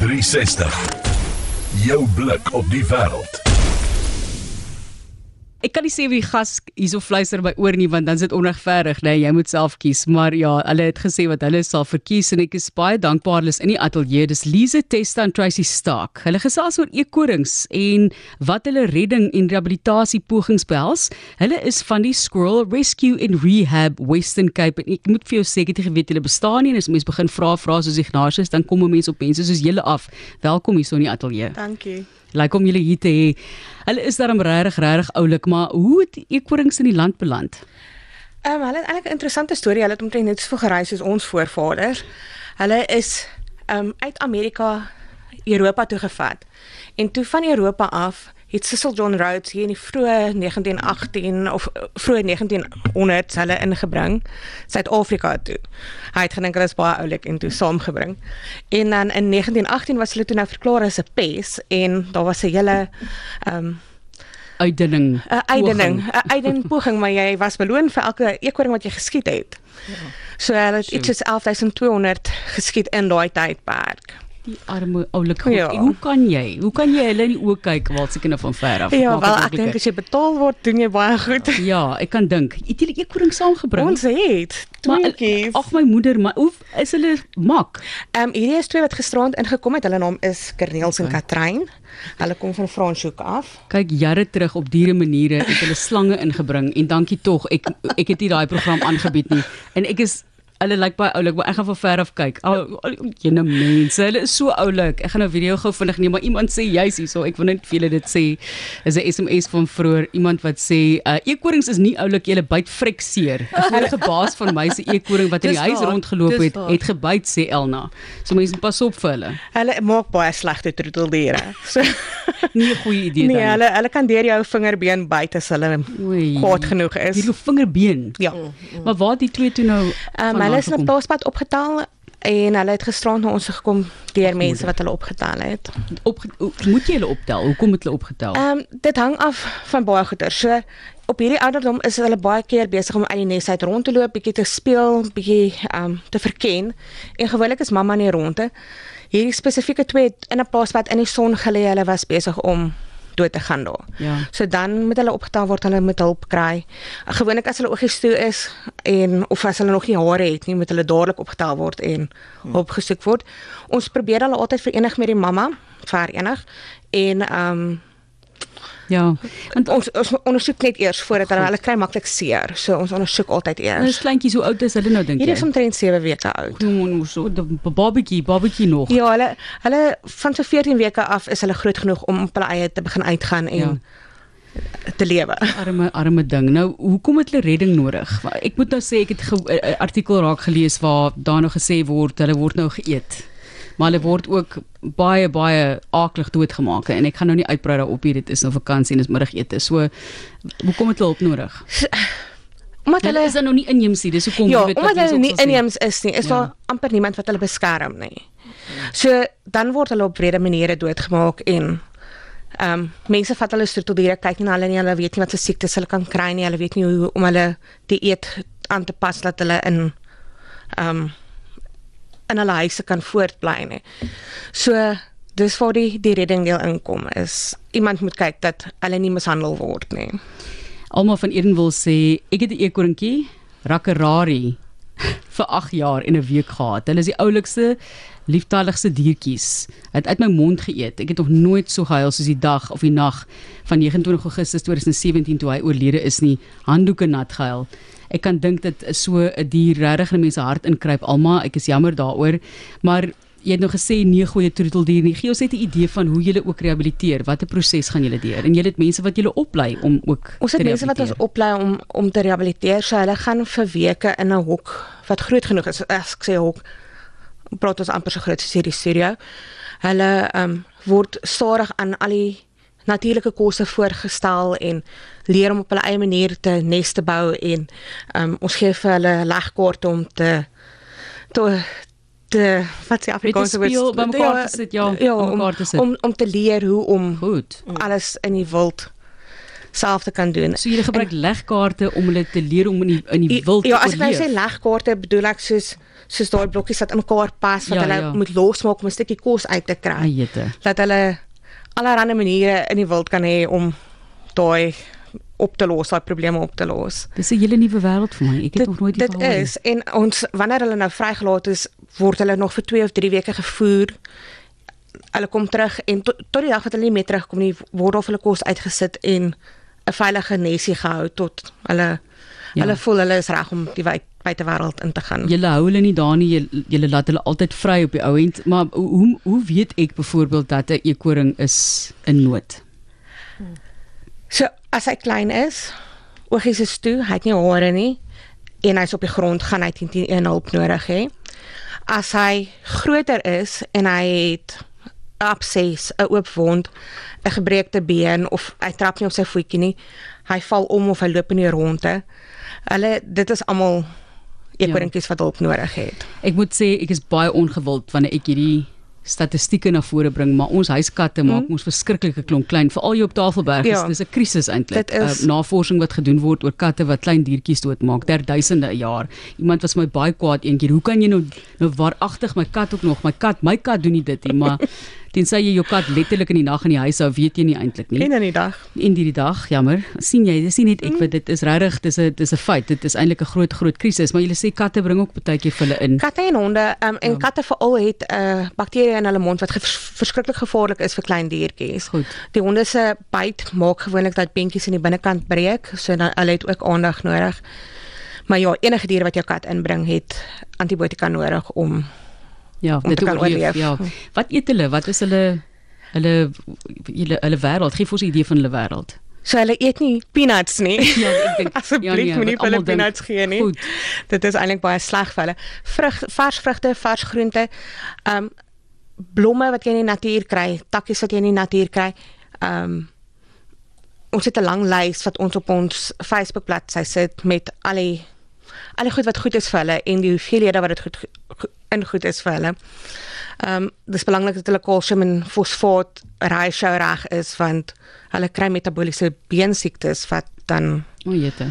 360. Jou blik op die wêreld. Ek kan nie sê wie gas hierso fluister by oor nie want dan is dit onregverdig, nee, jy moet self kies. Maar ja, hulle het gesê wat hulle sal verkies en ek is baie dankbaar hulle is in die ateljee. Dis Lise Testa en Tracy Stark. Hulle gesels oor eekorings en wat hulle redding en rehabilitasie pogings behels. Hulle is van die Squirrel Rescue and Rehab Western Cape en ek moet vir jou sê ek het nie geweet hulle bestaan nie en as mense begin vra vra soos Ignatius dan kom mense op mense soos julle af. Welkom hierso in die ateljee. Dankie. Lyk om julle hier te hê. Hulle is daarom regtig regtig oulik, maar hoe het eekorings in die land beland? Ehm um, hulle het eintlik 'n interessante storie. Hulle het omtrent net so gereis soos ons voorvaders. Hulle is ehm um, uit Amerika Europa toe gevat. En toe van Europa af het Cecil John Rhodes hier in die vroeë 1918 of eh, vroeë 1900s hulle ingebring Suid-Afrika toe. Hy het gedink hulle is baie oulik en toe saamgebring. En dan in 1918 was hulle toe nou verklaar as 'n pes en daar was 'n hele ehm um, uitdinning. 'n uitdinning, 'n uitdinning poging, maar jy was beloon vir elke eekoring wat jy geskiet het. Ja. So hulle het iets soos 11200 geskiet in daai tydperk. Die arme oulike goed. Ja. Hoe kan jy? Hoe kan jy hulle in die oë kyk waar se kinders van ver af? Ja, wel ek dink as jy betaal word, doen jy baie goed. Ja, ek kan dink. Het jy eekoring saamgebring? Ons het. Tweeetjies. Ag my moeder, maar hoe is hulle mak? Ehm um, hierdie is twee wat gisterand ingekom het. Hulle naam is Kerneels okay. en Katrein. Hulle kom van Franshoek af. Kyk jare terug op diere maniere het hulle slange ingebring en dankie tog. Ek ek het nie daai program aangebied nie. En ek is Hulle lyk baie oulik, maar ek gaan van ver af kyk. Al jene mense, hulle is so oulik. Ek gaan nou video gou vinnig neem, maar iemand sê juis hierso, ek wil net vir julle dit sê. Is 'n SMS van vroeër iemand wat sê, uh eekorings is nie oulik, jy byt vrek seer. 'n Vorige baas van my se eekoring wat in die huis rondgeloop het, het gebyt sê Elna. So mense pas op vir hulle. Hulle maak baie slegte troeteldiere. So nie 'n goeie idee nee, dan. Nee, hulle hulle kan deur jou vingerbeen byt as hulle kwaad genoeg is. Hierdie vingerbeen. Ja. Mm, mm. Maar waar die twee toe nou? Um, hulle is in 'n paaspad opgetel en hulle het gisterand na ons gekom deur mense wat hulle opgetel het. Op moet jy hulle optel? Hoekom het hulle opgetel? Ehm um, dit hang af van baie goeie. So op hierdie ouderdom is hulle baie keer besig om uit die nes uit rond te loop, bietjie te speel, bietjie ehm um, te verken. En gewoonlik is mamma nie rondte. Hierdie spesifieke twee in 'n paaspad in die son gelê, hulle was besig om dood te gaan daar. Ja. So dan moet hulle opgetel word, hulle moet hulp kry. Gewoonlik as hulle oogies toe is en of as hulle nog nie hare het nie, moet hulle dadelik opgetel word en hm. hulp gesoek word. Ons probeer hulle altyd verenig met die mamma, verenig en ehm um, Ja. Want ons ons ondersoek net eers voordat hulle hulle kry maklik seer. So ons ondersoek altyd eers. Dis kleintjies hoe oud is hulle nou dink jy? Hierdie is omtrent 7 weke oud. Nou so 'n babatjie, babatjie nog. Ja, hulle hulle van so 14 weke af is hulle groot genoeg om op hulle eie te begin uitgaan en ja te lewe. Arme arme ding. Nou, hoekom het hulle redding nodig? Ek moet nou sê ek het 'n artikel raak gelees waar daar nog gesê word hulle word nou geëet maar hulle word ook baie baie aaklig doodgemaak. En ek gaan nou nie uitbrei daarop hier dit is nou vakansie en is middagete. So hoekom het hulle hulp nodig? Omdat hulle is dan nog nie inheems nie dis hoekom ja, weet wat omdat hulle nie inheems is nie is ja. daar amper niemand wat hulle beskerm nie. So dan word hulle op wrede maniere doodgemaak en Ehm um, mense vat hulle stroeteldiere kyk nie na hulle nie hulle weet nie wat se siektes hulle kan kry nie hulle weet nie hoe om hulle dieet aan te pas dat hulle in ehm um, in hulle huise kan voortbly nie. So dis waar die die redding deel inkom is iemand moet kyk dat hulle nie mishandel word nie. Almal van Eden wil sê ek het 'n eekorntjie Rakarari vir 8 jaar in 'n week gehad. Hulle is die oulikste liefdadigste diertjies. Het uit my mond geëet. Ek het nog nooit so gehuil soos die dag of die nag van 29 Augustus 2017 toe hy oorlede is nie. Handdoeke nat gehuil ek kan dink dit is so 'n dier regtig in mense hart inkruip almal ek is jammer daaroor maar jy het nou gesê nee goeie troeteldier nie gee ons net 'n idee van hoe jy ook rehabiliteer watter proses gaan jy deur en jy het mense wat jy oplei om ook ons het mense wat ons oplei om om te rehabiliteer so hulle gaan vir weke in 'n hok wat groot genoeg is as ek sê hok praat ons amper so groot soos hierdie studio hulle um, word stadig aan al die natuurlike kosse voorgestel en leer om op hulle eie manier te nes te bou en um, ons gee vir hulle legkaarte om te te te wat se Afrikaanse woord? om mekaar te sit ja, ja om, om, om om te leer hoe om goed. alles in die wild self te kan doen. So jy gebruik legkaarte om hulle te leer om in die in die wild Ja, te as ek nou oorleef. sê legkaarte bedoel ek soos soos daai blokkies wat in mekaar pas wat Ja, hulle ja. moet losmaak om 'n stukkie kos uit te kry. Ajete. Dat hulle allerlei maniere in die wild kan hê om daai op te los, daai probleme op te los. Dis 'n hele nuwe wêreld vir my. Ek het nog nooit dit hiervan gehoor is en ons wanneer hulle nou vrygelaat is, word hulle nog vir 2 of 3 weke gevoer. Hulle kom terug en tot, tot die dag wat hulle nie meer terugkom nie, word of hulle kos uitgesit en 'n veilige nesie gehou tot hulle Ja. hulle voel hulle is reg om die wyd, buitewêreld in te gaan. Julle hou hulle nie daar nie. Julle, julle laat hulle altyd vry op die ou end. Maar hoe hoe weet ek byvoorbeeld dat 'n eekoring is in nood? So as hy klein is, oogies is toe, hy het nie hare nie en hy's op die grond, gaan hy teen een hulp nodig hê. As hy groter is en hy het 'n abses, 'n oop wond, 'n gebreekte been of hy trap nie op sy voetjie nie, hy val om of hy loop in die ronde. Hulle dit is almal eekorinkies wat hulp nodig het. Ek moet sê ek is baie ongewild wanneer ek hierdie statistieke na vore bring, maar ons huiskatte maak ons verskriklike klomp klein, veral hier op Tafelberg. Ja. Ja. Dis 'n krisis eintlik. Is- navorsing wat gedoen word oor katte wat klein diertjies doodmaak, ter duisende 'n jaar. Iemand was my baie kwaad eendag. Hoe kan jy nou nou waaragtig my kat ook nog, my kat, my kat doen nie dit nie, maar tensy jy jou kat letterlik in die nag in die huis hou, weet jy nie eintlik nie. En in die dag. in hierdie dag, jammer. sien jy, dis nie net ek wat dit is regtig, dis 'n dis 'n feit. Dit is eintlik 'n groot groot krisis, maar jy sê katte bring ook baie keer vir hulle in. Katte en honde, um, en ja. katte veral het 'n uh, bakterie in hulle mond wat vers verskriklik gevaarlik is vir klein diertjies. Goed. Die honde se byt maak gewoonlik dat beentjies in die binnekant breek, so dan hulle het ook aandag nodig. Maar ja, enige dier wat jou kat inbring het antibiotika nodig om Ja, kan oorleef. Ja. Wat eet hulle? Wat is hulle hulle hulle hulle wêreld? Gee vir ons 'n idee van hulle wêreld. so hulle eet nie peanuts nie. Ja, ek dink Asseblief nee, moenie vir hulle peanuts gee nie. Goed. Dit is eintlik baie sleg vir hulle. Vrug, vars vrugte, vars groente, ehm um, blomme wat jy in die natuur kry, takkies wat jy in die natuur kry. Ehm um, ons het 'n lang lys wat ons op ons Facebook bladsy sit met al die al die goed wat goed is vir hulle en die hoeveelhede wat dit goed go- in goed is vir hulle. Ehm um, dis belangrik dat hulle kalsium en fosfaat ratio reg is want hulle kry metabooliese beensiektes wat dan O, jette.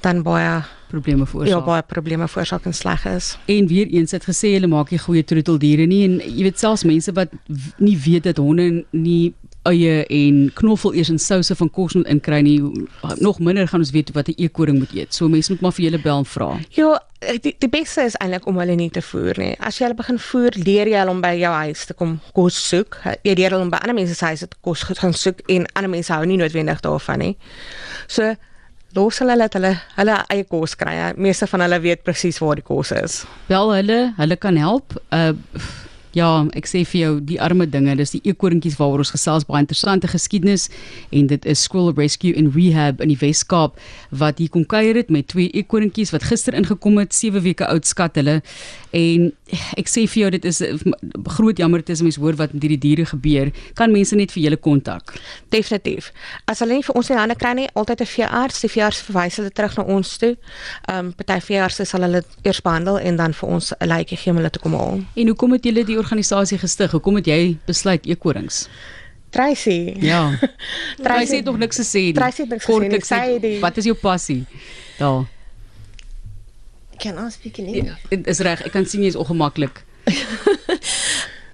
dan baie Probleme ja veroorsaak. baie probleme veroorsaak en sleg is. En weer eens het gesê hulle maak nie goeie troeteldiere nie en jy weet selfs mense wat nie weet dat honde nie eie en knoffel eers in souse van kos moet inkry nie nog minder gaan ons weet wat 'n eekoring moet eet. So mense moet maar vir julle bel en vra. Ja, die, die beste is eintlik om hulle nie te voer nie. As jy hulle begin voer, leer jy hulle om by jou huis te kom kos soek. Jy leer hulle om by ander mense se huise kos gaan soek en ander mense hou nie noodwendig daarvan nie. So los hulle dat hulle hulle eie kos kry. Meeste van hulle weet presies waar die kos is. Bel hulle, hulle kan help. Uh ja, ek sê vir jou die arme dinge, dis die eekoringetjies waaroor ons gesels baie interessante geskiedenis en dit is Squirrel Rescue and Rehab in die Wes-Kaap wat hier kom kuier het met twee eekoringetjies wat gister ingekom het, 7 weke oud skat hulle. En ek sê vir jou dit is groot jammerte as mens hoor wat met hierdie diere gebeur. Kan mense net vir julle kontak? Definitief. As hulle nie vir ons in hande kry nie, altyd 'n veearts, die veearts verwys hulle terug na ons toe. Ehm um, party veeartse sal hulle eers behandel en dan vir ons 'n lykie gee om hulle te kom haal. En hoekom het julle die organisasie gestig? Hoekom het jy besluit eekorings? Tracy. Ja. Tracy Tracy het nog niks gesê nie. Tracy het niks gesê nie. Sy die- Wat is jou passie? Daar. Can I speak in English? Dit is reg, ek kan sien jy's ongemaklik.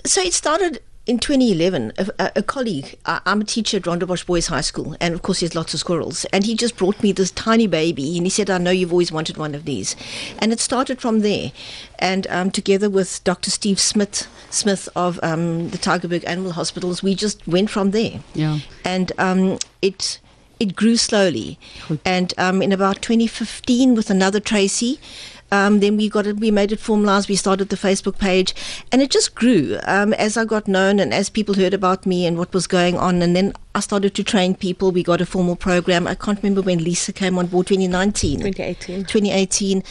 So it started in 2011. A, a, a colleague, I, I'm a teacher at Rondebosch Boys High School, and of course, there's lots of squirrels. And he just brought me this tiny baby, and he said, I know you've always wanted one of these. And it started from there. And um, together with Dr. Steve Smith, Smith of um, the Tigerberg Animal Hospitals, we just went from there. Ja. and um, it it grew slowly. And um, in about 2015, with another Tracy, um, then we got it. We made it formalized. We started the Facebook page, and it just grew um, as I got known and as people heard about me and what was going on. And then I started to train people. We got a formal program. I can't remember when Lisa came on board. 2019. 2018. 2018,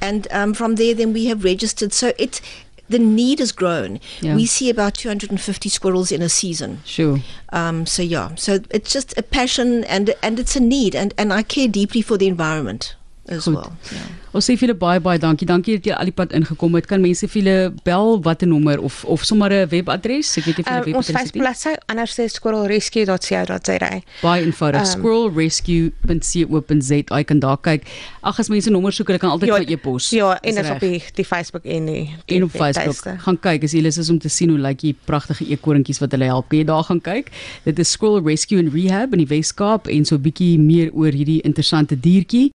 and um, from there, then we have registered. So it. The need has grown. Yeah. We see about 250 squirrels in a season. Sure. Um, so yeah, so it's just a passion and and it's a need, and and I care deeply for the environment. As Goed. well. Yeah. Ons sê vir julle baie baie dankie. Dankie dat julle al die pad ingekom het. Kan mense vir julle bel watter nommer of of sommer 'n webadres? Ek weet nie of Um, julle ons webadres het. nie. Facebookbladsy anders is squirrelrescue.co.za. Baie eenvoudig. Ehm, squirrelrescue.co.za. Jy kan daar kyk. Ag as mense nommers soek, hulle kan altyd Ja, vir e-pos. Ja, en Is dis reg. op die die Facebook en die, die en op Facebook. webtuiste. Gaan kyk as lus is om te sien hoe lyk die pragtige eekorntjies wat hulle help. Kan jy daar gaan kyk? Dit is Squirrel Rescue and Rehab in die Wes-Kaap en so 'n bietjie meer oor hierdie interessante diertjie.